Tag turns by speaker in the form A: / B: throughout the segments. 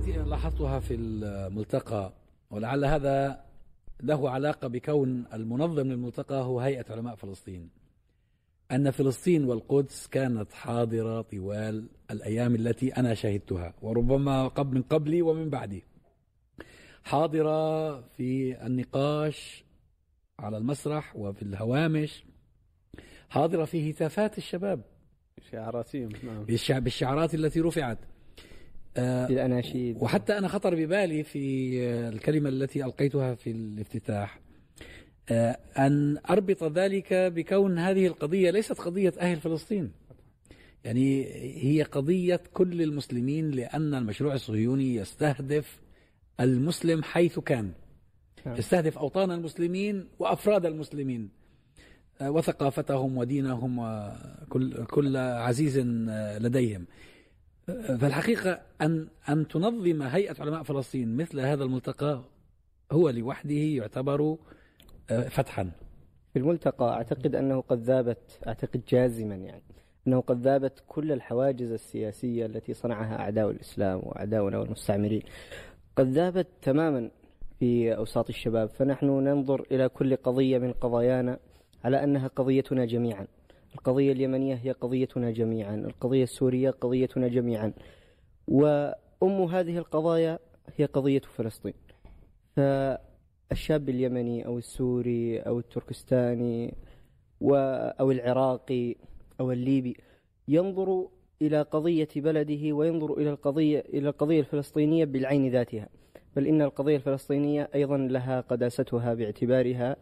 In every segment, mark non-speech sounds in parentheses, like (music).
A: التي لاحظتها في الملتقى ولعل هذا له علاقة بكون المنظم للملتقى هو هيئة علماء فلسطين. أن فلسطين والقدس كانت حاضرة طوال الأيام التي أنا شهدتها وربما قبل من قبلي ومن بعدي. حاضرة في النقاش على المسرح وفي الهوامش. حاضرة في هتافات الشباب.
B: شعاراتهم نعم.
A: بالشعارات التي رفعت.
C: الأناشيد
A: وحتى أنا خطر ببالي في الكلمة التي ألقيتها في الافتتاح. آه، أن أربط ذلك بكون هذه القضية ليست قضية أهل فلسطين. يعني هي قضية كل المسلمين لأن المشروع الصهيوني يستهدف المسلم حيث كان. نعم. يستهدف أوطان المسلمين وأفراد المسلمين آه، وثقافتهم ودينهم وكل كل عزيز لديهم. فالحقيقة أن أن تنظم هيئة علماء فلسطين مثل هذا الملتقى هو لوحده يعتبر آه، فتحا.
C: في الملتقى أعتقد أنه قد ذابت أعتقد جازما يعني أنه قد ذابت كل الحواجز السياسية التي صنعها أعداء الإسلام وأعداؤنا والمستعمرين. قد ذابت تماما في أوساط الشباب فنحن ننظر إلى كل قضية من قضايانا على أنها قضيتنا جميعا. القضية اليمنية هي قضيتنا جميعا القضية السورية قضيتنا جميعا. وأم هذه القضايا هي قضية فلسطين. فالشاب اليمني أو السوري أو التركستاني أو العراقي أو الليبي ينظر إلى قضية بلده وينظر إلى القضية إلى القضية الفلسطينية بالعين ذاتها. بل إن القضية الفلسطينية أيضا لها قداستها باعتبارها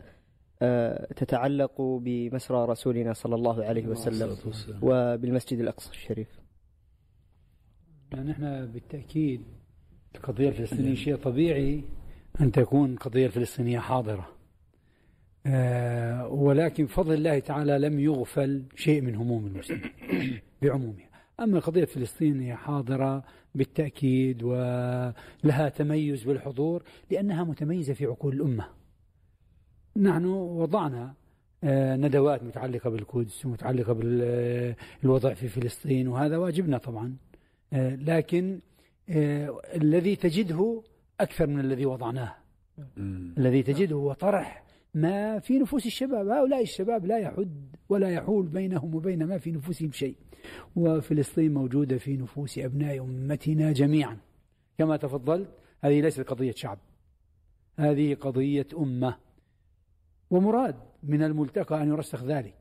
C: تتعلق بمسرى رسولنا صلى الله عليه وسلم وبالمسجد الأقصى الشريف.
D: يعني نحن بالتأكيد القضية الفلسطينية شيء طبيعي أن تكون القضية الفلسطينية حاضرة. آه، ولكن بفضل الله تعالى لم يغفل شيء من هموم المسلمين (coughs) بعمومها. أما القضية الفلسطينية حاضرة بالتأكيد ولها تميز بالحضور لأنها متميزة في عقول الأمة. نحن وضعنا آه، ندوات متعلقة بالقدس ومتعلقة بالوضع في فلسطين وهذا واجبنا طبعا. آه، لكن آه، الذي تجده أكثر من الذي وضعناه. الذي تجده هو طرح ما في نفوس الشباب. هؤلاء الشباب لا يحد ولا يحول بينهم وبين ما في نفوسهم شيء. وفلسطين موجودة في نفوس أبناء أمتنا جميعا. كما تفضلت هذه ليست قضية شعب. هذه قضية أمة. ومراد من الملتقى أن يرسخ ذلك.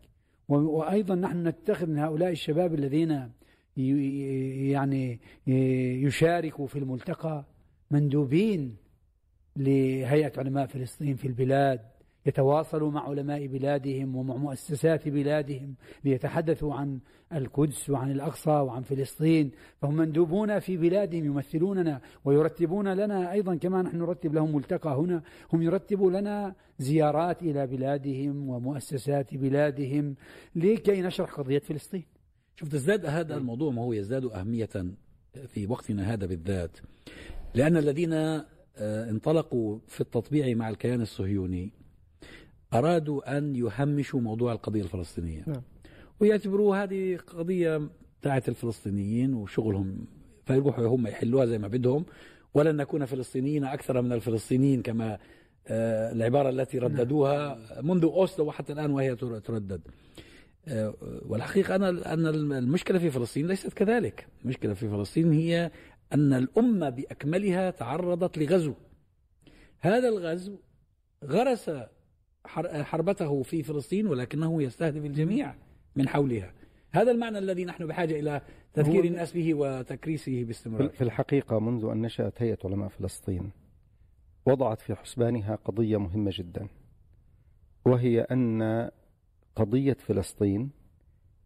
D: وأيضا نحن نتخذ من هؤلاء الشباب الذين يعني يشاركوا في الملتقى مندوبين لهيئة علماء فلسطين في البلاد. يتواصلوا مع علماء بلادهم ومع مؤسسات بلادهم ليتحدثوا عن القدس وعن الأقصى وعن فلسطين. فهم مندوبون في بلادهم يمثلوننا ويرتبون لنا أيضا كما نحن نرتب لهم ملتقى هنا هم يرتبوا لنا زيارات إلى بلادهم ومؤسسات بلادهم لكي نشرح قضية فلسطين.
A: شوف تزداد هذا الموضوع ما هو يزداد أهمية في وقتنا هذا بالذات لأن الذين آه، انطلقوا في التطبيع مع الكيان الصهيوني أرادوا أن يهمشوا موضوع القضية الفلسطينية. نعم. ويعتبروا هذه قضية بتاعت الفلسطينيين وشغلهم فيروحوا هم يحلوها زي ما بدهم. ولن نكون فلسطينيين أكثر من الفلسطينيين كما آه، العبارة التي نعم. رددوها منذ أوسلو وحتى الآن وهي تردد. آه، والحقيقة أن أن المشكلة في فلسطين ليست كذلك. المشكلة في فلسطين هي أن الأمة بأكملها تعرضت لغزو. هذا الغزو غرس حربته في فلسطين ولكنه يستهدف الجميع من حولها. هذا المعنى الذي نحن بحاجة إلى تذكير الناس به وتكريسه باستمرار.
E: في الحقيقة منذ أن نشأت هيئة علماء فلسطين وضعت في حسبانها قضية مهمة جدا وهي أن قضية فلسطين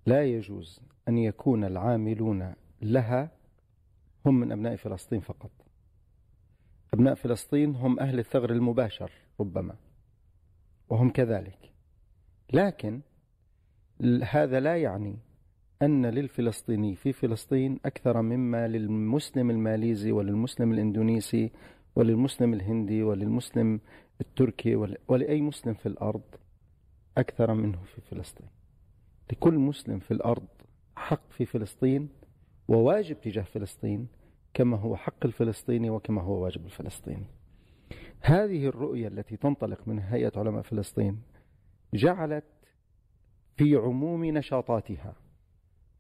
E: لا يجوز أن يكون العاملون لها هم من أبناء فلسطين فقط. أبناء فلسطين هم أهل الثغر المباشر ربما. وهم كذلك. لكن هذا لا يعني أن للفلسطيني في فلسطين أكثر مما للمسلم الماليزي وللمسلم الإندونيسي وللمسلم الهندي وللمسلم التركي ولأي مسلم في الأرض أكثر منه في فلسطين. لكل مسلم في الأرض حق في فلسطين وواجب تجاه فلسطين كما هو حق الفلسطيني وكما هو واجب الفلسطيني. هذه الرؤية التي تنطلق من هيئة علماء فلسطين جعلت في عموم نشاطاتها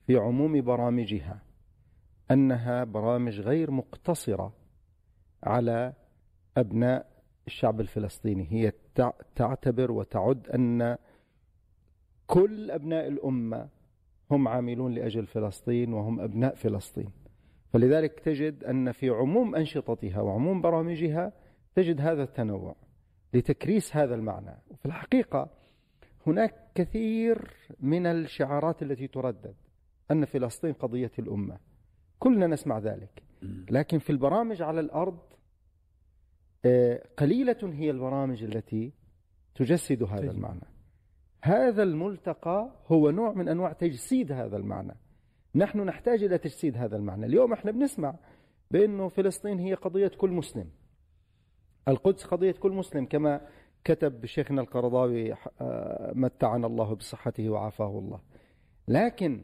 E: في عموم برامجها أنها برامج غير مقتصرة على أبناء الشعب الفلسطيني. هي تعتبر وتعد أن كل أبناء الأمة هم عاملون لأجل فلسطين وهم أبناء فلسطين. فلذلك تجد أن في عموم أنشطتها وعموم برامجها تجد هذا التنوع لتكريس هذا المعنى. وفي الحقيقة هناك كثير من الشعارات التي تردد أن فلسطين قضية الأمة. كلنا نسمع ذلك. لكن في البرامج على الأرض آه، قليلة هي البرامج التي تجسد هذا المعنى. هذا الملتقى هو نوع من أنواع تجسيد هذا المعنى. نحن نحتاج إلى تجسيد هذا المعنى. اليوم إحنا بنسمع بأنه فلسطين هي قضية كل مسلم. القدس قضية كل مسلم كما كتب شيخنا القرضاوي آه، متعنا الله بصحته وعافاه الله. لكن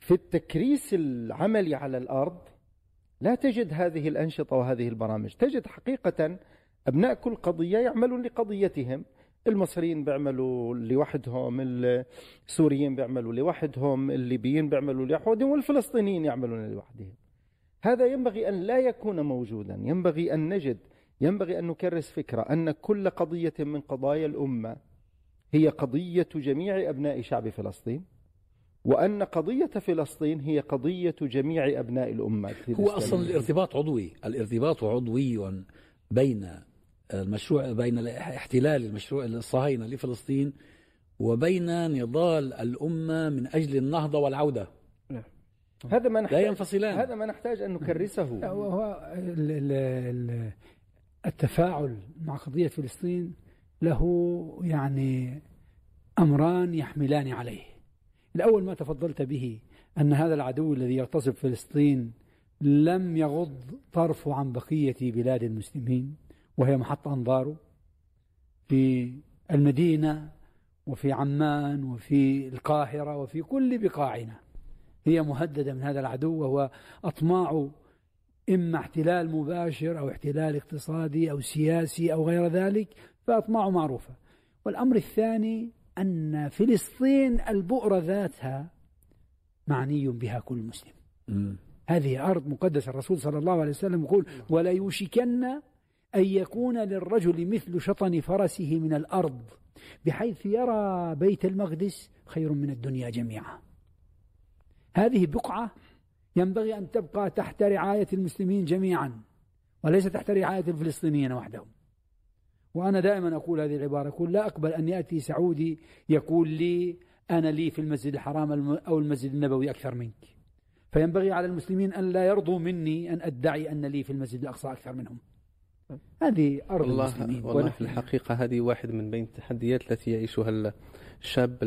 E: في التكريس العملي على الأرض لا تجد هذه الأنشطة وهذه البرامج. تجد حقيقة أبناء كل قضية يعملون لقضيتهم. المصريين بيعملوا لوحدهم السوريين بيعملوا لوحدهم الليبيين بيعملوا لوحدهم والفلسطينيين يعملون لوحدهم. هذا ينبغي أن لا يكون موجودا. ينبغي أن نجد ينبغي أن نكرس فكرة أن كل قضية من قضايا الأمة هي قضية جميع أبناء شعب فلسطين وأن قضية فلسطين هي قضية جميع أبناء الأمة.
A: هو أصلا الارتباط عضوي الارتباط عضوي بين المشروع بين احتلال المشروع الصهاينة لفلسطين وبين نضال الأمة من أجل النهضة والعودة.
E: نعم. هذا ما نحتاج
A: لا ينفصلان.
E: هذا ما نحتاج أن نكرسه.
D: هو التفاعل مع قضية فلسطين له يعني أمران يحملان عليه. الأول ما تفضلت به أن هذا العدو الذي يغتصب فلسطين لم يغض طرفه عن بقية بلاد المسلمين وهي محط أنظاره في المدينة وفي عمان وفي القاهرة وفي كل بقاعنا. هي مهددة من هذا العدو وهو أطماع إما احتلال مباشر أو احتلال اقتصادي أو سياسي أو غير ذلك فأطماع معروفة. والأمر الثاني أن فلسطين البؤرة ذاتها معني بها كل مسلم. م. هذه أرض مقدسة الرسول صلى الله عليه وسلم يقول ولا يوشكن أن يكون للرجل مثل شطن فرسه من الأرض بحيث يرى بيت المقدس خير من الدنيا جميعا. هذه بقعة ينبغي أن تبقى تحت رعاية المسلمين جميعا وليس تحت رعاية الفلسطينيين وحدهم. وأنا دائما أقول هذه العبارة أقول لا أقبل أن يأتي سعودي يقول لي أنا لي في المسجد الحرام أو المسجد النبوي أكثر منك. فينبغي على المسلمين أن لا يرضوا مني أن أدعي أن لي في المسجد الأقصى أكثر منهم. هذه أرض
B: والله
D: المسلمين
B: والله في الحقيقة هذه واحد من بين التحديات التي يعيشها الشاب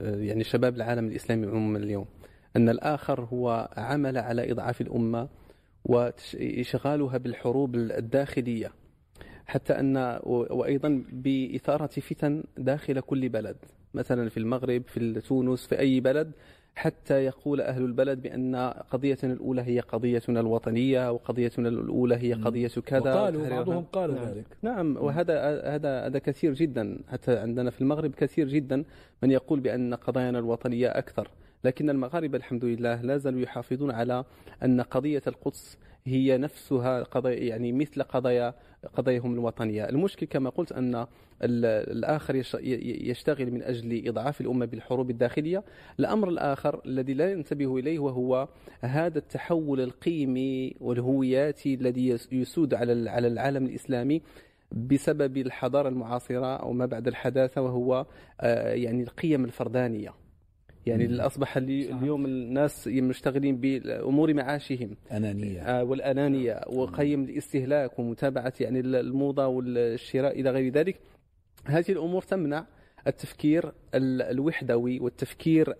B: يعني شباب العالم الإسلامي عموما اليوم. أن الآخر هو عمل على إضعاف الأمة وإشغالها بالحروب الداخلية حتى أن وأيضا بإثارة فتن داخل كل بلد مثلا في المغرب في تونس في أي بلد حتى يقول أهل البلد بأن قضيتنا الأولى هي قضيتنا الوطنية وقضيتنا الأولى هي قضية كذا.
A: وقالوا بعضهم قالوا
B: نعم.
A: ذلك.
B: نعم وهذا هذا هذا كثير جدا حتى عندنا في المغرب كثير جدا من يقول بأن قضايانا الوطنية أكثر. لكن المغاربة الحمد لله لا زالوا يحافظون على أن قضية القدس هي نفسها قضايا يعني مثل قضايا قضاياهم الوطنية. المشكل كما قلت أن الآخر يشتغل من أجل إضعاف الأمة بالحروب الداخلية. الأمر الآخر الذي لا ينتبه إليه وهو هذا التحول القيمي والهوياتي الذي يسود على على العالم الإسلامي بسبب الحضارة المعاصرة أو ما بعد الحداثة وهو آه، يعني القيم الفردانية. يعني أصبح اليوم الناس مشتغلين بامور معاشهم.
A: أنانية.
B: آه والأنانية وقيم الاستهلاك ومتابعة يعني الموضة والشراء إلى غير ذلك. هذه الأمور تمنع التفكير الوحدوي والتفكير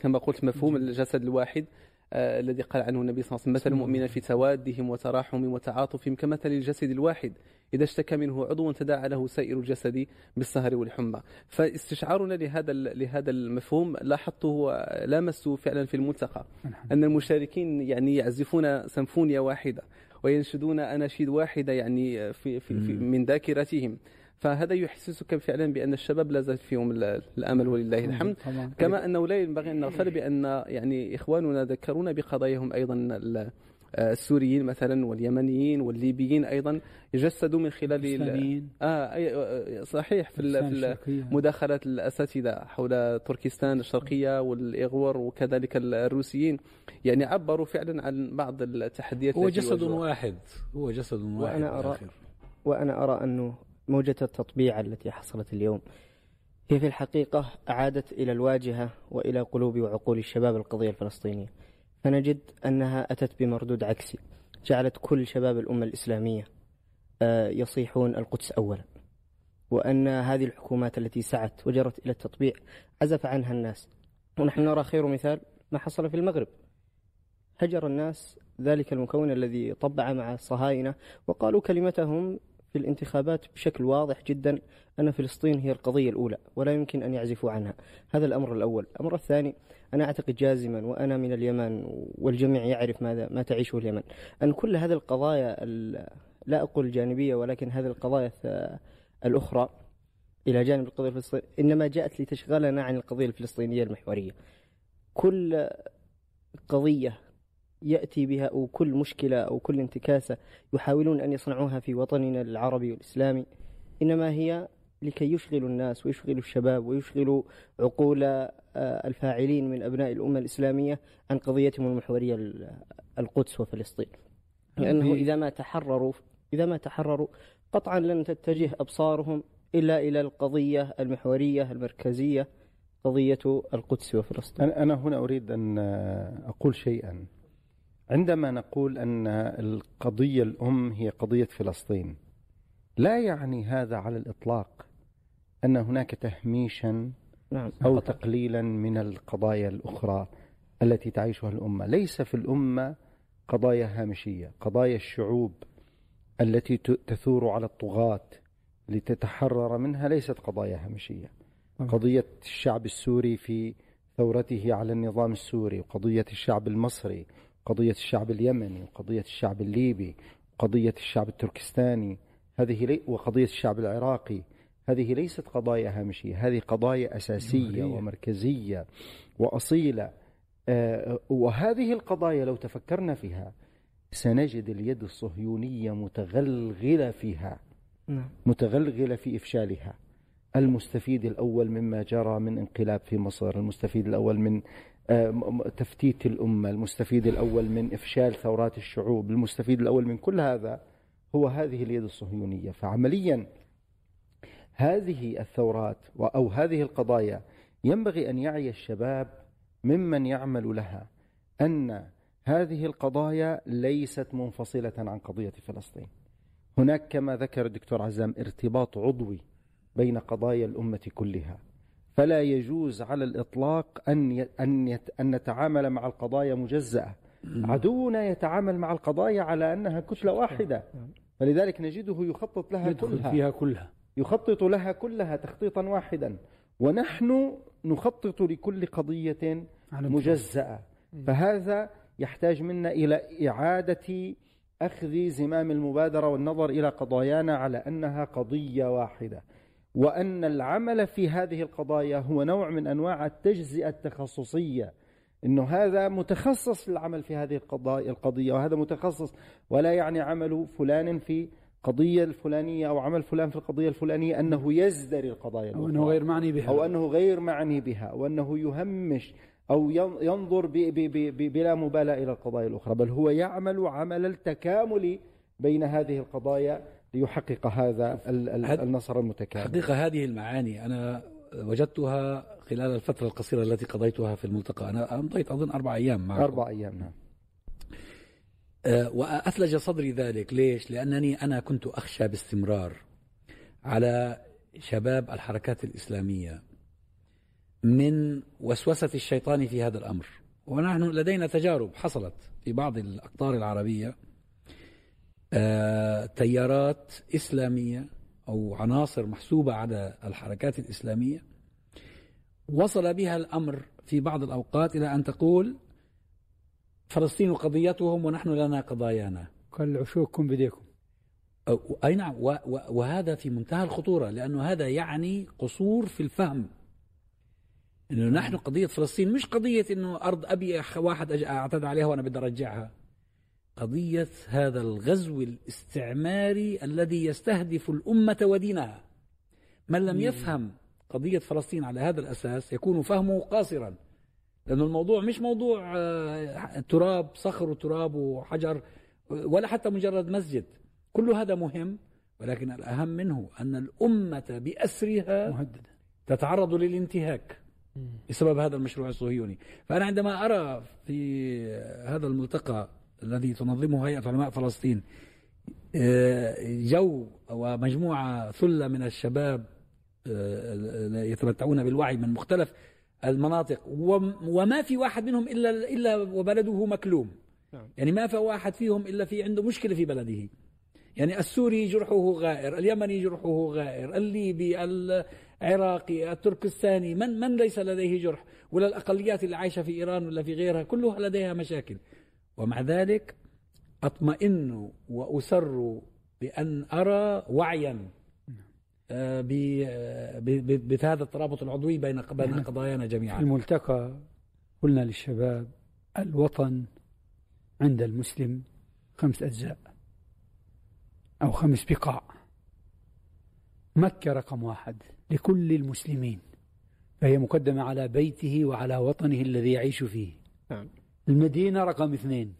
B: كما قلت مفهوم الجسد الواحد. آه، الذي قال عنه النبي صلى الله عليه وسلم مثل المؤمنين في توادهم وتراحمهم وتعاطفهم كمثل الجسد الواحد إذا اشتكى منه عضو تداعى له سائر الجسد بالسهر والحمى. فاستشعارنا لهذا لهذا المفهوم لاحظته لامسته فعلا في الملتقى أن المشاركين يعني يعزفون سمفونية واحدة وينشدون أناشيد واحدة يعني في, في, في من ذاكرتهم. فهذا يحسسك فعلا بأن الشباب لا زال فيهم الأمل ولله الحمد. كما انه لا ينبغي أن نغفل بأن يعني إخواننا ذكرونا بقضاياهم أيضا السوريين مثلا واليمنيين والليبيين أيضا يجسدوا من خلال آه صحيح في في مداخلات الأساتذة حول تركستان الشرقية والإغور وكذلك الروسيين. يعني عبروا فعلا عن بعض التحديات
A: هو جسد واحد هو جسد واحد
C: وأنا ارى وأنا أرى أنه موجة التطبيع التي حصلت اليوم. هي في الحقيقة أعادت إلى الواجهة وإلى قلوب وعقول الشباب القضية الفلسطينية. فنجد أنها أتت بمردود عكسي. جعلت كل شباب الأمة الإسلامية آه، يصيحون القدس أولا. وأن هذه الحكومات التي سعت وجرت إلى التطبيع عزف عنها الناس. ونحن نرى خير مثال ما حصل في المغرب. هجر الناس ذلك المكون الذي طبع مع الصهاينة وقالوا كلمتهم في الانتخابات بشكل واضح جدا أن فلسطين هي القضية الأولى ولا يمكن أن يعزفوا عنها. هذا الأمر الأول. الأمر الثاني أنا أعتقد جازما وأنا من اليمن والجميع يعرف ماذا ما تعيشه اليمن. أن كل هذه القضايا لا أقول الجانبية ولكن هذه القضايا الأخرى إلى جانب القضية الفلسطينية إنما جاءت لتشغلنا عن القضية الفلسطينية المحورية. كل قضية يأتي بها أو كل مشكلة أو كل انتكاسة يحاولون أن يصنعوها في وطننا العربي والإسلامي. إنما هي لكي يشغلوا الناس ويشغلوا الشباب ويشغلوا عقول آه، الفاعلين من أبناء الأمة الإسلامية عن قضيتهم المحورية القدس وفلسطين. لأنه إذا ما تحرروا إذا ما تحرروا قطعا لن تتجه أبصارهم إلا إلى القضية المحورية المركزية قضية القدس وفلسطين.
E: أنا هنا أريد أن أقول شيئا. عندما نقول أن القضية الأم هي قضية فلسطين لا يعني هذا على الإطلاق أن هناك تهميشا نعم. أو تقليلا من القضايا الأخرى التي تعيشها الأمة ليس في الأمة قضايا هامشية قضايا الشعوب التي تثور على الطغاة لتتحرر منها ليست قضايا هامشية نعم. قضية الشعب السوري في ثورته على النظام السوري وقضية الشعب المصري قضية الشعب اليمني وقضية الشعب الليبي وقضية الشعب التركستاني هذه لي وقضية الشعب العراقي. هذه ليست قضايا هامشية هذه قضايا أساسية ومركزية وأصيلة. آه، وهذه القضايا لو تفكرنا فيها سنجد اليد الصهيونية متغلغلة فيها. نعم. متغلغلة في إفشالها. المستفيد الأول مما جرى من انقلاب في مصر المستفيد الأول من تفتيت الأمة المستفيد الأول من إفشال ثورات الشعوب المستفيد الأول من كل هذا هو هذه اليد الصهيونية. فعمليا هذه الثورات أو هذه القضايا ينبغي أن يعي الشباب ممن يعمل لها أن هذه القضايا ليست منفصلة عن قضية فلسطين. هناك كما ذكر الدكتور عزام ارتباط عضوي بين قضايا الأمة كلها. فلا يجوز على الإطلاق أن أن أن نتعامل مع القضايا مجزأة. عدونا يتعامل مع القضايا على أنها كتلة واحدة. فلذلك نجده يخطط لها كلها.
A: فيها كلها.
E: يخطط لها كلها تخطيطا واحدا. ونحن نخطط لكل قضية مجزأة. فهذا يحتاج منا إلى إعادة أخذ زمام المبادرة والنظر إلى قضايانا على أنها قضية واحدة. وأن العمل في هذه القضايا هو نوع من أنواع التجزئة التخصصية. إنه هذا متخصص في العمل في هذه القضايا القضية وهذا متخصص. ولا يعني عمل فلان في قضية الفلانية أو عمل فلان في القضية الفلانية أنه يزدري القضايا
A: أو أنه غير معني بها.
E: أو أنه غير معني بها وأنه يهمش أو ينظر بلا مبالاة إلى القضايا الأخرى. بل هو يعمل عمل التكامل بين هذه القضايا ليحقق هذا النصر المتكامل.
A: حقيقة هذه المعاني أنا وجدتها خلال الفترة القصيرة التي قضيتها في الملتقى. أنا أمضيت أظن أربع أيام معكم.
E: أربع أيام نعم.
A: أه، وأثلج صدري ذلك. ليش؟ لأنني أنا كنت أخشى باستمرار على شباب الحركات الإسلامية من وسوسة الشيطان في هذا الأمر. ونحن لدينا تجارب حصلت في بعض الأقطار العربية. آه، تيارات إسلامية أو عناصر محسوبة على الحركات الإسلامية. وصل بها الأمر في بعض الأوقات إلى أن تقول فلسطين قضيتهم ونحن لنا قضايانا.
D: قال عشوقكم بديكم
A: أي نعم وهذا في منتهى الخطورة لأنه هذا يعني قصور في الفهم. إنه نحن قضية فلسطين مش قضية إنه أرض أبي واحد أعتدى عليها وأنا بدي أرجعها. قضية هذا الغزو الاستعماري الذي يستهدف الأمة ودينها. من لم يفهم قضية فلسطين على هذا الأساس يكون فهمه قاصرا لأنه الموضوع مش موضوع آه، تراب صخر وتراب وحجر ولا حتى مجرد مسجد. كل هذا مهم ولكن الأهم منه أن الأمة بأسرها
D: مهددة.
A: تتعرض للانتهاك بسبب هذا المشروع الصهيوني. فأنا عندما أرى في هذا الملتقى الذي تنظمه هيئة علماء فلسطين. آه، جو ومجموعة ثلة من الشباب آه، يتمتعون بالوعي من مختلف المناطق. وم- وما في واحد منهم إلا إلا وبلده مكلوم.
B: نعم.
A: يعني ما في واحد فيهم إلا في عنده مشكلة في بلده. يعني السوري جرحه غائر اليمني جرحه غائر الليبي العراقي التركستاني من من ليس لديه جرح؟ ولا الأقليات اللي عايشة في إيران ولا في غيرها كلها لديها مشاكل. ومع ذلك أطمئن وأسر بأن أرى وعيا آه، ب- آه، ب- ب- بهذا الترابط العضوي بين بين قضايانا
D: في
A: جميعا
D: الملتقى قلنا للشباب الوطن عند المسلم خمس أجزاء أو خمس بقاع. مكة رقم واحد لكل المسلمين فهي مقدمة على بيته وعلى وطنه الذي يعيش فيه.
B: نعم.
D: المدينة رقم اثنين.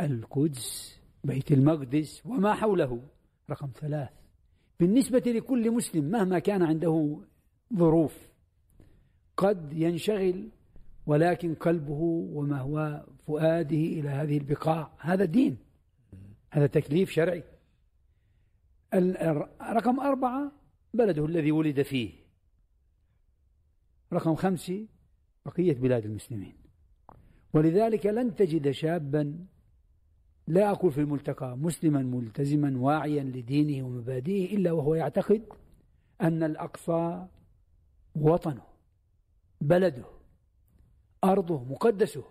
D: القدس بيت المقدس وما حوله رقم ثلاث. بالنسبة لكل مسلم مهما كان عنده ظروف قد ينشغل ولكن قلبه وما هو فؤاده إلى هذه البقاع. هذا دين. هذا تكليف شرعي. رقم أربعة بلده الذي ولد فيه. رقم خمسة بقية بلاد المسلمين. ولذلك لن تجد شابا لا أقول في الملتقى مسلما ملتزما واعيا لدينه ومبادئه إلا وهو يعتقد أن الأقصى وطنه بلده أرضه مقدسه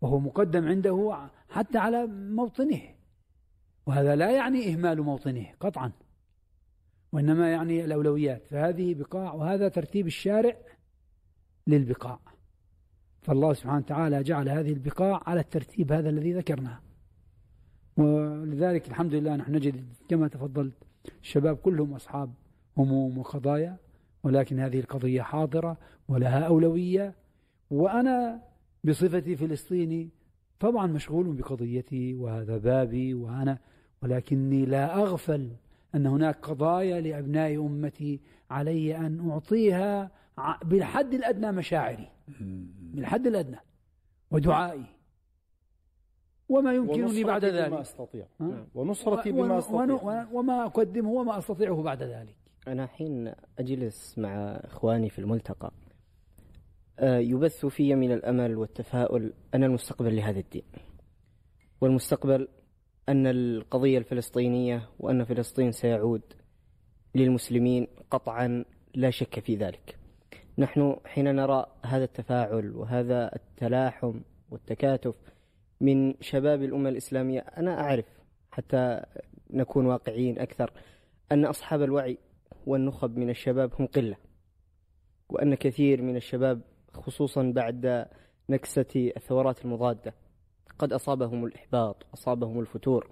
D: وهو مقدم عنده حتى على موطنه. وهذا لا يعني إهمال موطنه قطعا وإنما يعني الأولويات. فهذه بقاع وهذا ترتيب الشارع للبقاع. فالله سبحانه وتعالى جعل هذه البقاع على الترتيب هذا الذي ذكرناه. ولذلك الحمد لله نحن نجد كما تفضلت الشباب كلهم أصحاب هموم وقضايا ولكن هذه القضية حاضرة ولها أولوية. وأنا بصفتي فلسطيني طبعا مشغول بقضيتي وهذا بابي وأنا ولكني لا أغفل أن هناك قضايا لأبناء أمتي علي أن أعطيها بالحد الأدنى مشاعري. بالحد الأدنى ودعائي. وما يمكنني بعد
E: ونصرتي بما
D: ذلك.
E: أستطيع.
D: ها؟
E: ونصرتي
D: و-
E: بما
D: ون- وما أقدمه وما أستطيعه بعد ذلك.
C: أنا حين أجلس مع إخواني في الملتقى آه، يبث في من الأمل والتفاؤل أن المستقبل لهذا الدين. والمستقبل أن القضية الفلسطينية وأن فلسطين سيعود للمسلمين قطعا لا شك في ذلك. نحن حين نرى هذا التفاعل وهذا التلاحم والتكاتف من شباب الأمة الإسلامية أنا أعرف حتى نكون واقعيين أكثر أن أصحاب الوعي والنخب من الشباب هم قلة وأن كثير من الشباب خصوصا بعد نكسة الثورات المضادة قد أصابهم الإحباط أصابهم الفتور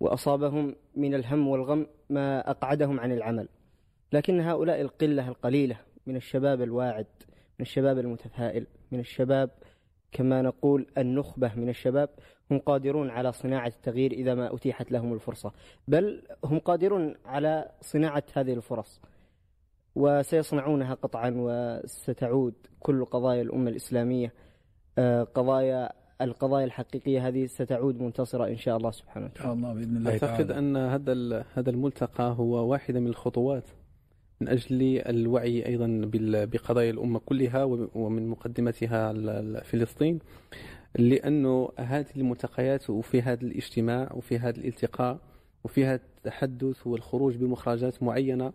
C: وأصابهم من الهم والغم ما أقعدهم عن العمل. لكن هؤلاء القلة القليلة من الشباب الواعد من الشباب المتفائل من الشباب كما نقول النخبة من الشباب هم قادرون على صناعة التغيير إذا ما أتيحت لهم الفرصة. بل هم قادرون على صناعة هذه الفرص وسيصنعونها قطعا وستعود كل قضايا الأمة الإسلامية آه، قضايا القضايا الحقيقية هذه ستعود منتصرة إن شاء الله سبحانه
A: إن شاء الله بإذن الله
B: أعتقد
A: تعالى.
B: أن هذا ال- هذا الملتقى هو واحدة من الخطوات من أجل الوعي أيضا بقضايا الأمة كلها ومن مقدمتها فلسطين لأنه هذه الملتقيات وفي هذا الاجتماع وفي هذا الالتقاء وفي هذا التحدث والخروج بمخرجات معينة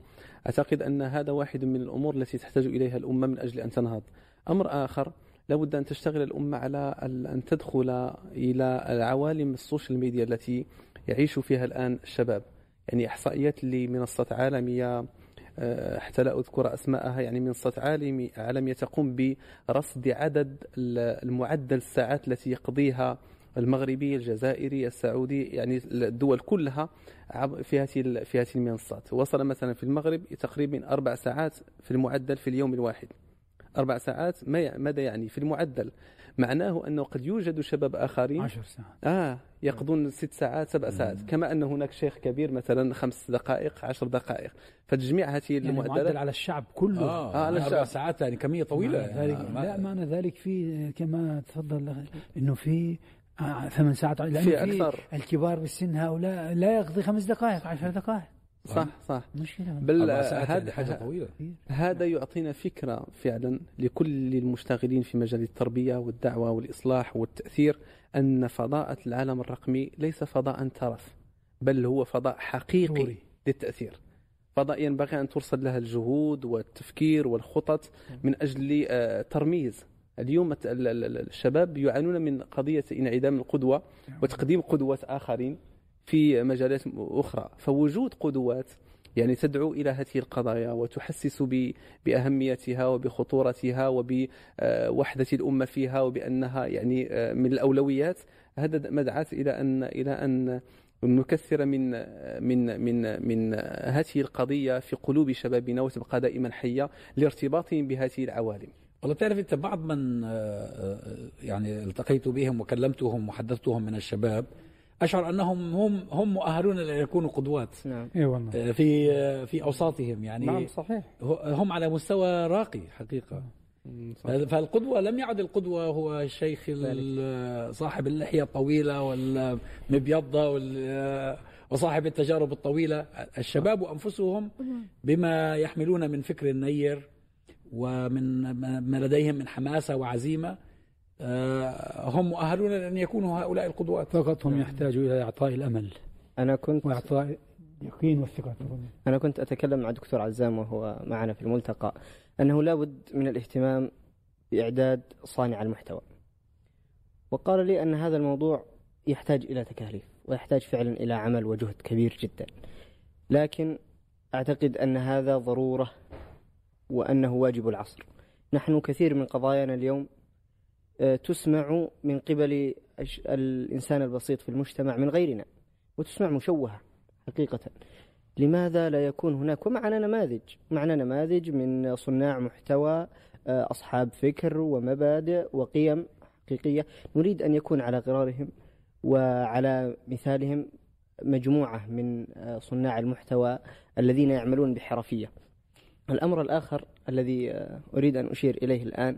B: أعتقد أن هذا واحد من الأمور التي تحتاج إليها الأمة من أجل أن تنهض. أمر آخر لابد أن تشتغل الأمة على أن تدخل إلى العوالم السوشيال ميديا التي يعيش فيها الآن الشباب. يعني إحصائيات لمنصة عالمية حتى لا أذكر أسماءها يعني منصة عالمي عالمية تقوم برصد عدد ال- المعدل الساعات التي يقضيها المغربي الجزائري السعودي يعني الدول كلها في هذه في هذه المنصات. وصل مثلا في المغرب تقريبا أربع ساعات في المعدل في اليوم الواحد. أربع ساعات ما ماذا يعني؟ في المعدل. معناه أنه قد يوجد شباب آخرين.
D: عشر ساعات.
B: آه يقضون ست ساعات سبع ساعات. كما أن هناك شيخ كبير مثلا خمس دقائق عشر دقائق. فتجميع هذه
D: يعني معدل
B: المعدلات
D: على الشعب كله.
A: آه,
B: آه، على
A: أربع
B: الشعب.
A: ساعات يعني كمية طويلة.
D: معنى
A: يعني
D: ذلك
A: ما-
D: لا معنى ذلك في كما تفضل إنه في آه، ثمان ساعات. لأنه
B: في
D: في
B: أكثر.
D: الكبار بالسن هؤلاء لا يقضي خمس دقائق عشر دقائق.
B: صح صح.
D: مشكلة.
B: بل هذا
A: حاجة طويلة.
B: هذا يعطينا فكرة فعلا لكل المشتغلين في مجال التربية والدعوة والإصلاح والتأثير أن فضاءة العالم الرقمي ليس فضاء ترف بل هو فضاء حقيقي
D: ضروري.
B: للتأثير. فضاء ينبغي أن ترصد لها الجهود والتفكير والخطط من أجل آه، ترميز. اليوم الشباب يعانون من قضية انعدام القدوة وتقديم قدوات آخرين. في مجالات أخرى. فوجود قدوات يعني تدعو إلى هذه القضايا وتحسس ب- بأهميتها وبخطورتها وبوحدة الأمة فيها وبأنها يعني آه، من الأولويات هذا مدعاة إلى أن إلى أن نكثر من من من من هذه القضية في قلوب شبابنا وتبقى دائما حية لارتباطهم بهذه العوالم.
A: والله بتعرف أنت بعض من آه، آه، يعني التقيت بهم وكلمتهم وحدثتهم من الشباب أشعر أنهم هم هم مؤهلون لأن يكونوا قدوات.
C: نعم.
D: إي والله.
A: آه، في آه، في أوساطهم يعني
E: نعم صحيح.
A: هم على مستوى راقي حقيقة. فالقدوة لم يعد القدوة هو الشيخ ال- صاحب اللحية الطويلة والمبيضة وال- وصاحب التجارب الطويلة. الشباب أنفسهم بما يحملون من فكر نير ومن ما لديهم من حماسة وعزيمة. آه، هم مؤهلون لأن يكونوا هؤلاء القدوات.
D: فقط هم يحتاجوا إلى إعطاء الأمل
C: أنا كنت
D: وإعطاء اليقين والثقة. تفضل.
C: أنا كنت أتكلم مع دكتور عزام وهو معنا في الملتقى أنه لابد من الاهتمام بإعداد صانع المحتوى. وقال لي أن هذا الموضوع يحتاج إلى تكاليف ويحتاج فعلا إلى عمل وجهد كبير جدا. لكن أعتقد أن هذا ضرورة وأنه واجب العصر. نحن كثير من قضايانا اليوم آه، تسمع من قبل الإنسان البسيط في المجتمع من غيرنا وتسمع مشوهة حقيقة. لماذا لا يكون هناك؟ ومعنا نماذج معنا نماذج من صناع محتوى آه، أصحاب فكر ومبادئ وقيم حقيقية. نريد أن يكون على غرارهم وعلى مثالهم مجموعة من آه، صناع المحتوى الذين يعملون بحرفية. الأمر الآخر الذي آه، أريد أن أشير إليه الآن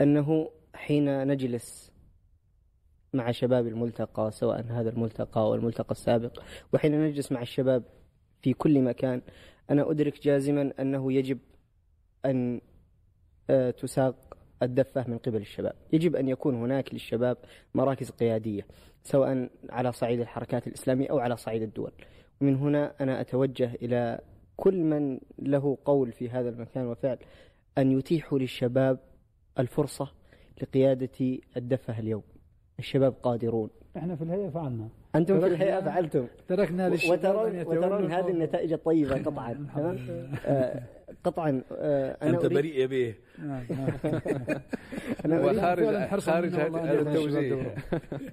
C: أنه حين نجلس مع شباب الملتقى سواء هذا الملتقى أو الملتقى السابق وحين نجلس مع الشباب في كل مكان أنا أدرك جازما أنه يجب أن آه، تساق الدفة من قبل الشباب. يجب أن يكون هناك للشباب مراكز قيادية سواء على صعيد الحركات الإسلامية أو على صعيد الدول. ومن هنا أنا أتوجه إلى كل من له قول في هذا المكان وفعل أن يتيحوا للشباب الفرصة لقيادة الدفة اليوم. الشباب قادرون.
D: إحنا في الهيئة فعلنا.
C: أنتم في الحقيقة فعلتم.
D: تركنا
C: وترون وترون هذه. النتائج الطيبة (laughs) قطعا. تمام؟ آه، قطعا آه، أنا
A: أنت
C: أريد
A: بريء به. (laughs)
C: أنا أريد
B: وخارج خارج
D: والله
B: هذا التوجيه.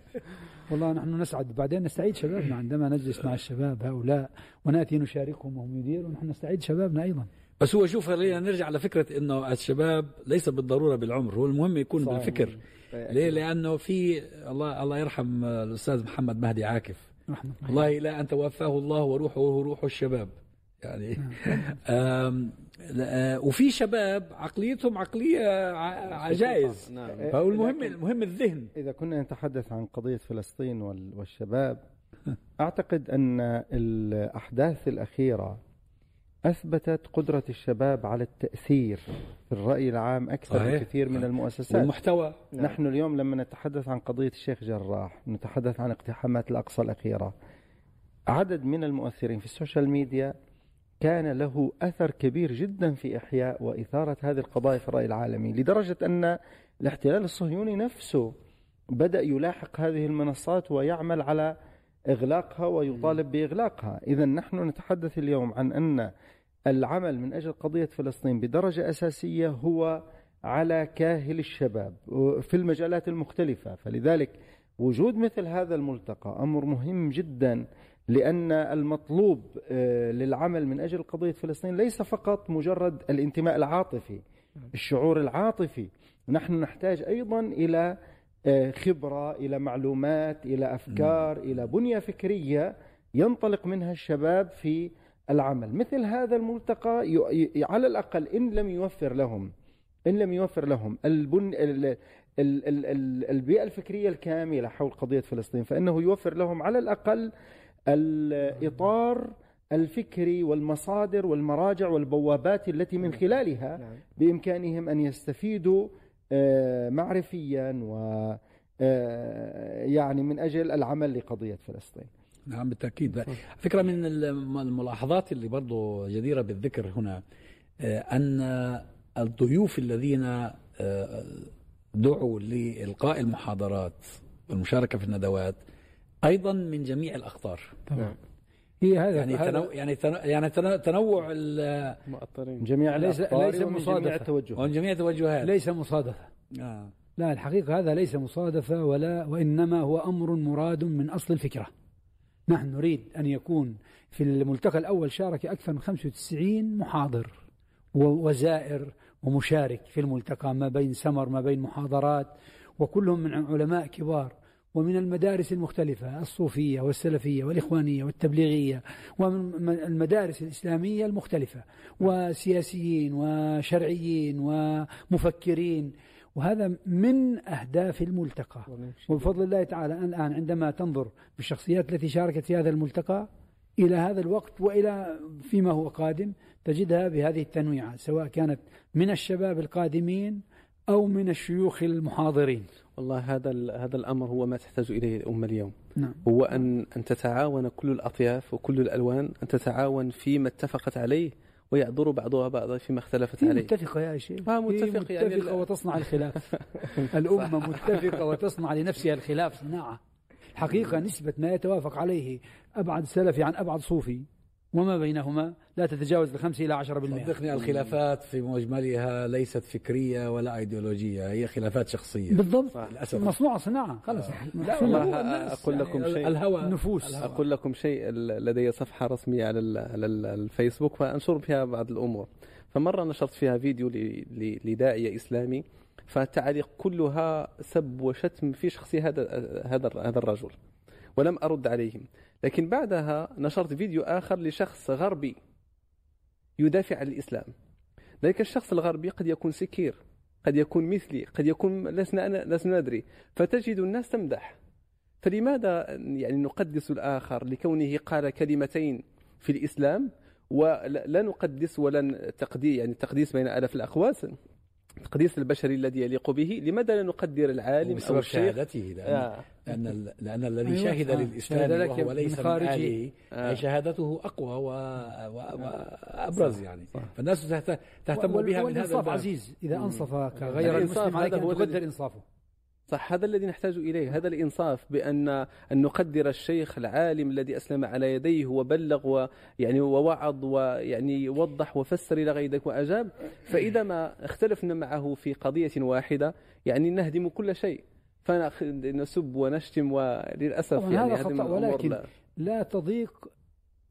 B: (laughs)
D: والله نحن نسعد. بعدين نستعيد شبابنا. عندما نجلس مع الشباب هؤلاء ونأتي نشاركهم وهم يديروا نحن نستعيد شبابنا أيضا.
A: بس هو شوف خلينا نرجع لفكرة أنه الشباب ليس بالضرورة بالعمر هو المهم يكون
C: صحيح.
A: بالفكر. ليه؟ لأنه في الله الله يرحم الأستاذ محمد مهدي عاكف. والله لا أن توفاه الله وروحه روح الشباب. يعني (laughs) آم، آه، وفي شباب عقليتهم عقلية ع- عجائز.
B: نعم.
A: فهو المهم المهم الذهن.
E: إذا كنا نتحدث عن قضية فلسطين وال- والشباب (laughs) أعتقد أن الأحداث الأخيرة أثبتت قدرة الشباب على التأثير في الرأي العام أكثر
A: صحيح.
E: بكثير من. المؤسسات
A: والمحتوى
C: نعم.
E: نحن اليوم لما نتحدث عن قضية الشيخ جراح نتحدث عن اقتحامات الأقصى الأخيرة عدد من المؤثرين في السوشيال ميديا كان له أثر كبير جدا في إحياء وإثارة هذه القضايا في الرأي العالمي لدرجة أن الاحتلال الصهيوني نفسه بدأ يلاحق هذه المنصات ويعمل على إغلاقها ويطالب بإغلاقها. إذا نحن نتحدث اليوم عن أن العمل من أجل قضية فلسطين بدرجة أساسية هو على كاهل الشباب في المجالات المختلفة. فلذلك وجود مثل هذا الملتقى أمر مهم جدا لأن المطلوب آه، للعمل من أجل قضية فلسطين ليس فقط مجرد الانتماء العاطفي الشعور العاطفي. نحن نحتاج أيضا إلى خبرة إلى معلومات إلى أفكار إلى بنية فكرية ينطلق منها الشباب في العمل. مثل هذا الملتقى على الأقل إن لم يوفر لهم إن لم يوفر لهم البن ال- ال- ال- ال- البيئة الفكرية الكاملة حول قضية فلسطين فإنه يوفر لهم على الأقل الإطار الفكري والمصادر والمراجع والبوابات التي من خلالها
C: نعم.
E: بإمكانهم أن يستفيدوا آه، معرفيا و آه، يعني من أجل العمل لقضية فلسطين.
A: نعم بالتأكيد. فكرة من الم- الملاحظات اللي برضو جديرة بالذكر هنا آه، أن الضيوف الذين آه، دعوا لإلقاء المحاضرات والمشاركة في الندوات أيضا من جميع الأقطار
D: طبعا هي هذا
A: يعني
D: هذا.
A: تنوع يعني تنوع يعني تنوع- تنوع ال-
B: مؤطرين.
E: من جميع
D: ليس- ليس
E: ومن
D: مصادفة.
E: جميع التوجهات
A: ومن جميع التوجهات
D: ليس مصادفة.
A: آه.
D: لا الحقيقة هذا ليس مصادفة ولا وإنما هو أمر مراد من أصل الفكرة. نحن نريد أن يكون في الملتقى الأول شارك أكثر من 95 محاضر وزائر ومشارك في الملتقى ما بين سمر ما بين محاضرات وكلهم من علماء كبار. ومن المدارس المختلفة الصوفية والسلفية والإخوانية والتبليغية ومن المدارس الإسلامية المختلفة وسياسيين وشرعيين ومفكرين. وهذا من أهداف الملتقى. وبفضل الله تعالى الآن عندما تنظر بالشخصيات التي شاركت في هذا الملتقى إلى هذا الوقت وإلى فيما هو قادم تجدها بهذه التنويعات سواء كانت من الشباب القادمين أو من الشيوخ المحاضرين.
B: والله هذا هذا الأمر هو ما تحتاج إليه الامه اليوم.
D: نعم.
B: هو ان أن تتعاون كل الأطياف وكل الألوان أن تتعاون فيما اتفقت عليه ويعذر بعضها بعضا فيما اختلفت عليه.
D: متفقة يا شيخ.
B: آه، متفق يعني
D: متفقة وتصنع الخلاف. (laughs) الأمة متفقة وتصنع لنفسها الخلاف. صناعة حقيقة نسبة ما يتوافق عليه أبعد سلفي عن أبعد صوفي. وما بينهما لا تتجاوز الخمسة إلى عشرة بالمئة.
A: صدقني الخلافات في مجملها ليست فكرية ولا أيديولوجية هي خلافات شخصية.
D: بالضبط.
A: للأسف.
D: مصنوعة صناعة. خلص
A: لا
B: أقول لكم
A: يعني
B: شيء.
A: الهوى.
D: نفوس.
A: الهوى.
B: أقول لكم شيء ال- لدي صفحة رسمية على ال- على ال- الفيسبوك فأنشر فيها بعض الأمور. فمرة نشرت فيها فيديو ل- ل- لداعية إسلامي فالتعاليق كلها سب وشتم في شخصية هذا هذا هذا الرجل ولم أرد عليهم. لكن بعدها نشرت فيديو آخر لشخص غربي يدافع عن الإسلام. ذلك الشخص الغربي قد يكون سكير قد يكون مثلي قد يكون لسنا أنا لسنا ندري. فتجد الناس تمدح. فلماذا يعني نقدس الآخر لكونه قال كلمتين في الإسلام؟ ولا لا نقدس ولا تقديس يعني تقديس بين آلاف الأقواس تقديس البشري الذي يليق به لماذا لا نقدر العالم أو الشيخ
A: شهادته لأن,
B: آه.
A: لأن, لأن الذي
D: أيوة.
A: شهد
D: آه.
A: للإسلام وهو
D: من
A: ليس من
D: خارجه.
A: أهله
B: آه.
A: شهادته أقوى و... و... وأبرز
B: صح.
A: يعني
B: صح.
A: فالناس تهت- تهتم بها من هذا
D: والإنصاف
A: الباب
D: عزيز إذا أنصفك غير
B: الإنصاف
D: المسلم عليك أن تقدر إنصافه
B: صح هذا الذي نحتاج إليه هذا الإنصاف بأن أن نقدر الشيخ العالم الذي أسلم على يديه وبلغ ويعني ووعظ ويعني وضح وفسر إلى غير ذلك وأجاب فإذا ما اختلفنا معه في قضية واحدة يعني نهدم كل شيء فنسب ونشتم وللأسف
D: طبعاً
B: يعني
D: هذا خطأ ولكن
B: لا.
D: لا تضيق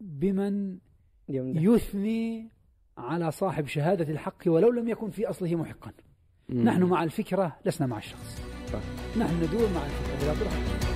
D: بمن
C: يمدح.
D: يثني على صاحب شهادة الحق ولو لم يكن في أصله محقا. نحن مع الفكرة لسنا مع الشخص
B: صح.
D: نحن ندور مع الفكرة بلا برهان